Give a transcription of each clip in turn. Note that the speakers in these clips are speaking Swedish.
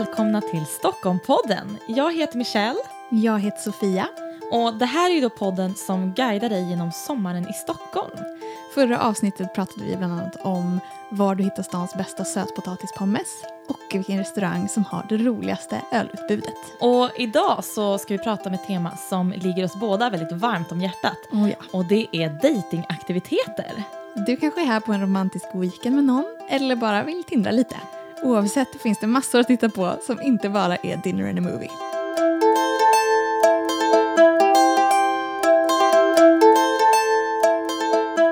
välkomna till Stockholmpodden. Jag heter Michelle Jag heter Sofia. och det här är då podden som guidar dig genom sommaren i Stockholm. Förra avsnittet pratade vi bland annat om var du hittar stans bästa sötpotatispommes och vilken restaurang som har det roligaste ölutbudet. Och idag så ska vi prata om ett tema som ligger oss båda väldigt varmt om hjärtat. Oh ja. Och det är datingaktiviteter. Du kanske är här på en romantisk weekend med någon eller bara vill tindra lite. Oavsett finns det massor att titta på som inte bara är dinner and a movie.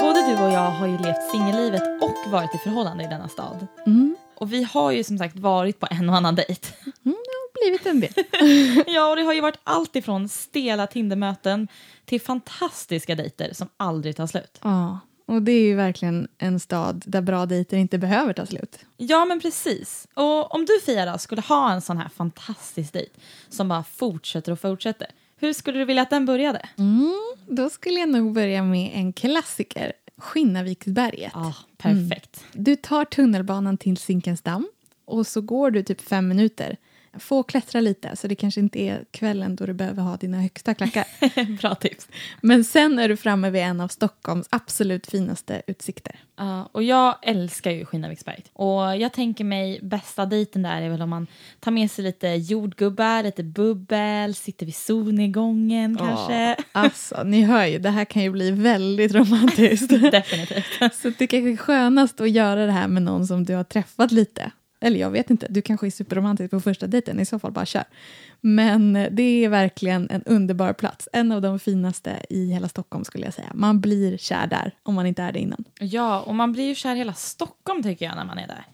Både du och jag har ju levt singellivet och varit i förhållande i denna stad. Mm. Och vi har ju som sagt varit på en och annan dejt. Mm, det har blivit en del. Ja, och det har ju varit allt ifrån stela Tindermöten till fantastiska dejter som aldrig tar slut. Ja, och det är ju verkligen en stad där bra dejter inte behöver ta slut. Ja, men precis. Och om du Fia då, skulle ha en sån här fantastisk dejt som bara fortsätter och fortsätter, hur skulle du vilja att den började? Mm, då skulle jag nog börja med en klassiker, Skinnarviksberget. Ja, perfekt. Du tar tunnelbanan till Zinkensdamm och så går du typ fem minuter. Få klättra lite, så det kanske inte är kvällen då du behöver ha dina högsta klackar. Bra tips. Men sen är du framme vid en av Stockholms absolut finaste utsikter. Ja, och jag älskar ju Skinnarviksberget. Och jag tänker mig bästa dejten där är väl om man tar med sig lite jordgubbar, lite bubbel, sitter vid solnedgången kanske. Alltså, ni hör ju, det här kan ju bli väldigt romantiskt. Definitivt. så det kanske är skönast att göra det här med någon som du har träffat lite. Eller jag vet inte, du kanske är superromantisk på första dejten, i så fall bara kör. Men det är verkligen en underbar plats. En av de finaste i hela Stockholm skulle jag säga. Man blir kär där om man inte är det innan. Ja, och man blir ju kär i hela Stockholm tycker jag när man är där.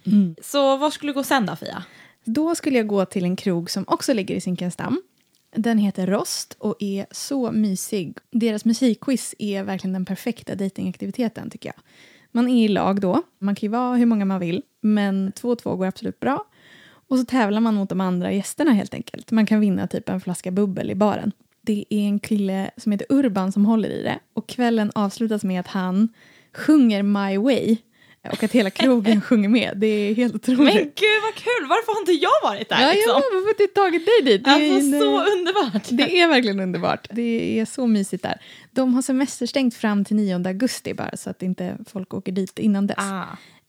Så vad skulle du gå sen då Fia? Då skulle jag gå till en krog som också ligger i Zinkensdamm. Den heter Rost och är så mysig. Deras musikquiz är verkligen den perfekta datingaktiviteten tycker jag. Man är i lag då. Man kan ju vara hur många man vill, men två och två går absolut bra. Och så tävlar man mot de andra gästerna helt enkelt. Man kan vinna typ en flaska bubbel i baren. Det är en kille som heter Urban som håller i det och kvällen avslutas med att han sjunger My Way och att hela krogen sjunger med. Det är helt otroligt. Men gud vad kul, varför har inte jag varit där? Ja, liksom? ja, varför har inte tagit dig dit? Det är, Alltså, en, så underbart. det är verkligen underbart. Det är så mysigt där. De har semesterstängt fram till 9 augusti bara så att inte folk åker dit innan dess. Ah.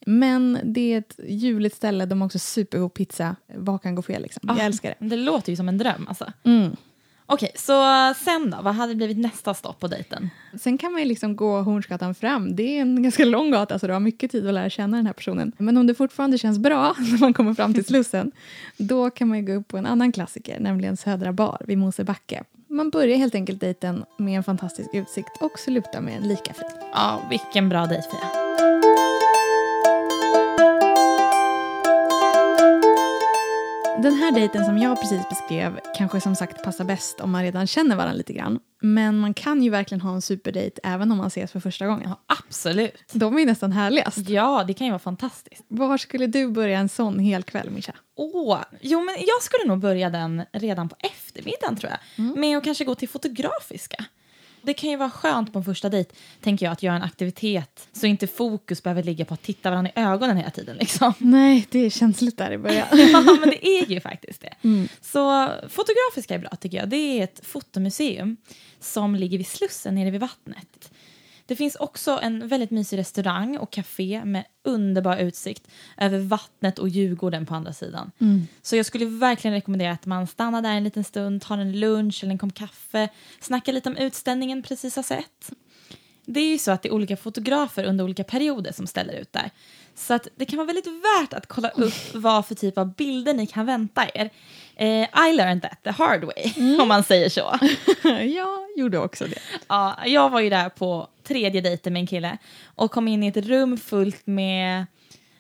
Men det är ett ljuvligt ställe. De har också supergod pizza. Vad kan gå fel liksom? Ah. Jag älskar det. Det låter ju som en dröm alltså. Mm. Okej, så sen då? Vad hade blivit nästa stopp på dejten? Sen kan man ju liksom gå Hornsgatan fram. Det är en ganska lång gata så du har mycket tid att lära känna den här personen. Men om det fortfarande känns bra när man kommer fram till Slussen då kan man ju gå upp på en annan klassiker, nämligen Södra bar vid Mosebacke. Man börjar helt enkelt dejten med en fantastisk utsikt och slutar med en lika fin. Ja, vilken bra dejt Fia. Den här dejten som jag precis beskrev kanske som sagt passar bäst om man redan känner varandra lite grann. Men man kan ju verkligen ha en superdejt även om man ses för första gången. Ja, absolut. De är ju nästan härligast. Ja, det kan ju vara fantastiskt. Var skulle du börja en sån hel kväll, Mischa? Åh, jo men jag skulle nog börja den redan på eftermiddagen tror jag. Med att kanske gå till Fotografiska. Det kan ju vara skönt på en första dejt, tänker jag, att göra en aktivitet så inte fokus behöver ligga på att titta varandra i ögonen hela tiden. Liksom. Nej, det är känsligt där i början. ja, men det är ju faktiskt det. Så Fotografiska är bra tycker jag. Det är ett fotomuseum som ligger vid Slussen nere vid vattnet. Det finns också en väldigt mysig restaurang och café med underbar utsikt över vattnet och Djurgården på andra sidan. Så jag skulle verkligen rekommendera att man stannar där en liten stund, tar en lunch eller en kopp kaffe, snackar lite om utställningen precis har sett. Det är ju så att det är olika fotografer under olika perioder som ställer ut där. Så att det kan vara väldigt värt att kolla upp vad för typ av bilder ni kan vänta er. Eh, I learned that the hard way, om man säger så. jag gjorde också det. Ja, jag var ju där på tredje dejten med en kille och kom in i ett rum fullt med,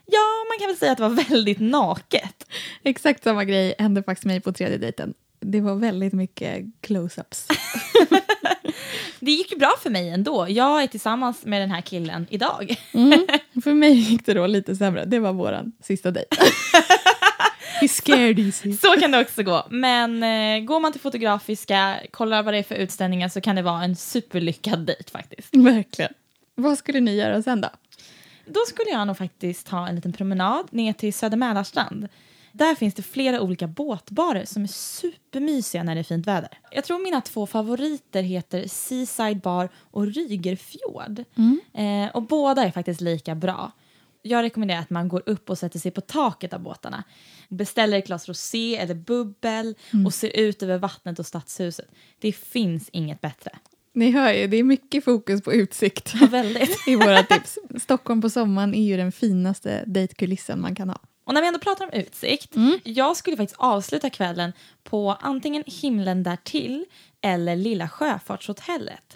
ja man kan väl säga att det var väldigt naket. Exakt samma grej hände faktiskt mig på tredje dejten. Det var väldigt mycket close-ups. Det gick ju bra för mig ändå. Jag är tillsammans med den här killen idag. Mm. För mig gick det då lite sämre. Det var våran sista dejt. Scared easy. Så kan det också gå. Men eh, går man till Fotografiska, kollar vad det är för utställningar så kan det vara en superlyckad dejt faktiskt. Verkligen. Vad skulle ni göra sen då? Då skulle jag nog faktiskt ta en liten promenad ner till Söder Mälarstrand. Där finns det flera olika båtbarer som är supermysiga när det är fint väder. Jag tror mina två favoriter heter Seaside Bar och Rygerfjord. Eh, och båda är faktiskt lika bra. Jag rekommenderar att man går upp och sätter sig på taket av båtarna. Beställer ett glas rosé eller bubbel och ser ut över vattnet och stadshuset. Det finns inget bättre. Ni hör ju, det är mycket fokus på utsikt Ja, väldigt. i våra tips. Stockholm på sommaren är ju den finaste dejtkulissen man kan ha. Och när vi ändå pratar om utsikt, jag skulle faktiskt avsluta kvällen på antingen himlen därtill eller Lilla Sjöfartshotellet.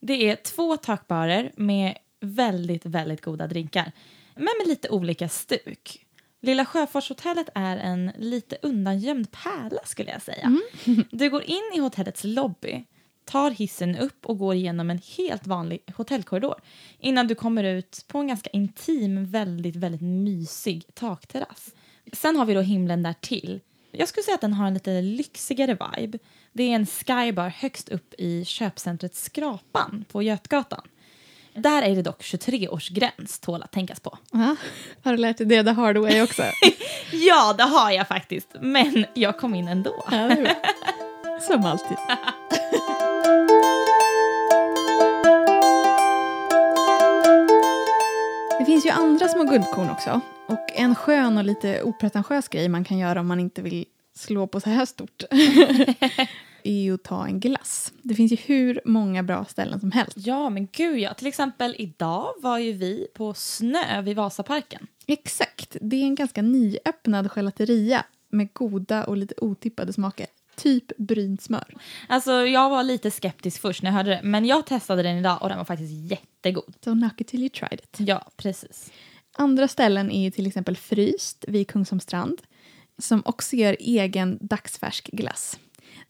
Det är två takbarer med väldigt, väldigt goda drinkar, men med lite olika stuk. Lilla Sjöfartshotellet är en lite undangömd pärla skulle jag säga. Du går in i hotellets lobby, tar hissen upp och går igenom en helt vanlig hotellkorridor innan du kommer ut på en ganska intim, väldigt, väldigt mysig takterrass. Sen har vi då himlen där till. Jag skulle säga att den har en lite lyxigare vibe. Det är en skybar högst upp i köpcentret Skrapan på Götgatan. Där är det dock 23-årsgräns, tål att tänkas på. Ja, har du lärt dig det the hard way också? Ja, det har jag faktiskt, men jag kom in ändå. Ja. Som alltid. Det finns ju andra små guldkorn också. Och en skön och lite opretentiös grej man kan göra om man inte vill slå på så här stort är att ta en glass. Det finns ju hur många bra ställen som helst. Ja, men gud ja. Till exempel idag var ju vi på Snö vid Vasaparken. Exakt. Det är en ganska nyöppnad gelateria med goda och lite otippade smaker. Typ brynt smör. Alltså, jag var lite skeptisk först när jag hörde det, men jag testade den idag och den var faktiskt jättegod. So knock it till you tried it. Ja, precis. Andra ställen är ju till exempel Fryst vid Kungsholmstrand som också gör egen dagsfärsk glass.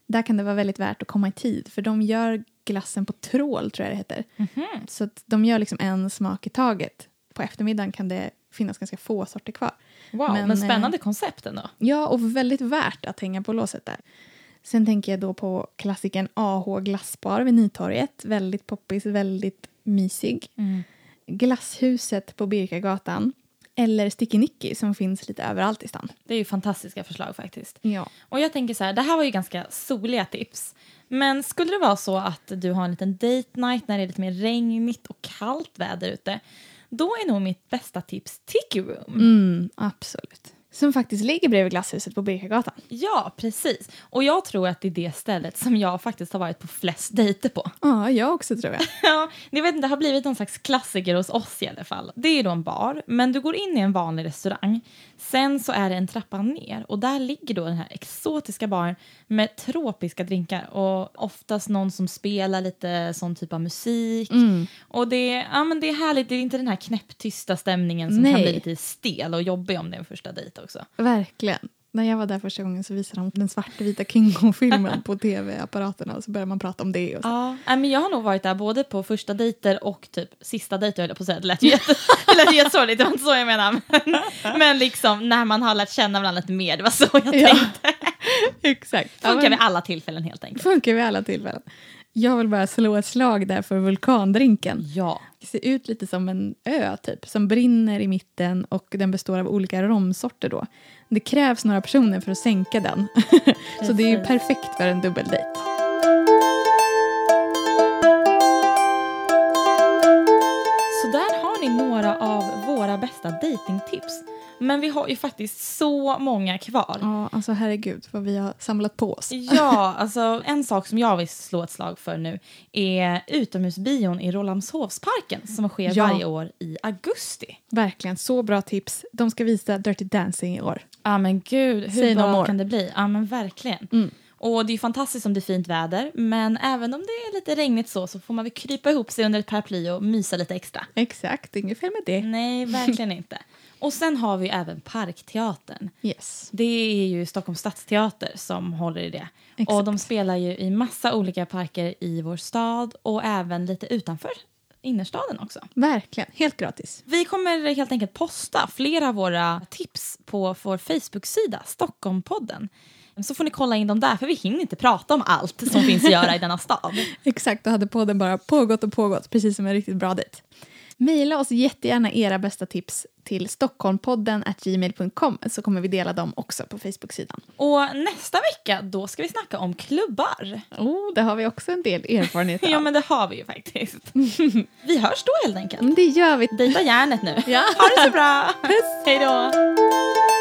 Där kan det vara väldigt värt att komma i tid för de gör glassen på trål tror jag det heter. Så att de gör liksom en smak i taget. På eftermiddagen kan det finnas ganska få sorter kvar. Wow, men, Men, spännande koncept ändå. Ja, och väldigt värt att hänga på låset där. Sen tänker jag då på klassiken AH Glassbar vid Nytorget. Väldigt poppis, väldigt mysig. Glasshuset på Birkagatan. Eller Sticky Nicky som finns lite överallt i stan. Det är ju fantastiska förslag faktiskt. Ja. Och jag tänker så här, det här var ju ganska soliga tips. Men skulle det vara så att du har en liten date night när det är lite mer regnigt och kallt väder ute, då är nog mitt bästa tips Tiki Room. Mm, absolut. Som faktiskt ligger bredvid glasshuset på Birkagatan. Ja, precis. Och jag tror att det är det stället som jag faktiskt har varit på flest dejter på. Ja, jag också tror jag. Ja, ni vet inte, det har blivit någon slags klassiker hos oss i alla fall. Det är då en bar, men du går in i en vanlig restaurang. Sen så är det en trappa ner och där ligger då den här exotiska baren med tropiska drinkar och oftast någon som spelar lite sån typ av musik. Och det, är- ja, men det är härligt, det är inte den här knäpptysta stämningen som kan Nej. bli lite stel och jobbig om det är en första dejt också. Verkligen. När jag var där första gången så visade de den svartvita King Kong-filmen på tv-apparaterna och så började man prata om det. Och så. Ja, nej, men jag har nog varit där både på första dejter och typ sista dejter höll jag på att säga. Det lät ju jättesorgligt, det var inte så jag menade. Men, men liksom när man har lärt känna varandra lite mer, det var så jag Ja. tänkte. Exakt. Funkar ja, vid alla tillfällen helt enkelt. Funkar vid alla tillfällen. Jag vill bara slå ett slag där för vulkandrinken. Ja. Det ser ut lite som en ö typ, som brinner i mitten och den består av olika romsorter då. Det krävs några personer för att sänka den. så det är perfekt för en dubbeldejt. Så där har ni några av våra bästa datingtips. Men vi har ju faktiskt så många kvar. Ja, alltså herregud vad vi har samlat på oss. Ja, alltså en sak som jag vill slå ett slag för nu är utomhusbion i Rålambshovsparken som sker Ja. varje år i augusti. Verkligen, så bra tips. De ska visa Dirty Dancing i år. Ja men gud, hur Say no bra more. kan det bli? Ja men verkligen. Mm. Och det är fantastiskt om det är fint väder, men även om det är lite regnigt så, så får man väl krypa ihop sig under ett paraply och mysa lite extra. Exakt, inget fel med det. Nej, verkligen inte. Och sen har vi även Parkteatern. Yes. Det är ju Stockholms stadsteater som håller i det. Exakt. Och de spelar ju i massa olika parker i vår stad och även lite utanför innerstaden också. Verkligen, helt gratis. Vi kommer helt enkelt posta flera av våra tips på vår Facebook-sida, Stockholmpodden. Så får ni kolla in dem där, för vi hinner inte prata om allt som finns att göra i denna stad. Exakt, då hade podden bara pågått och pågått, precis som en riktigt bra dejt. Mejla oss jättegärna era bästa tips till stockholmpodden gmail.com så kommer vi dela dem också på Facebook-sidan. Och nästa vecka då ska vi snacka om klubbar. Oh, det har vi också en del erfarenhet av. ja men det har vi ju faktiskt. vi hörs då helt enkelt. Det gör vi. Dejta järnet nu. Ja. Ha det så bra. Puss. Hej då.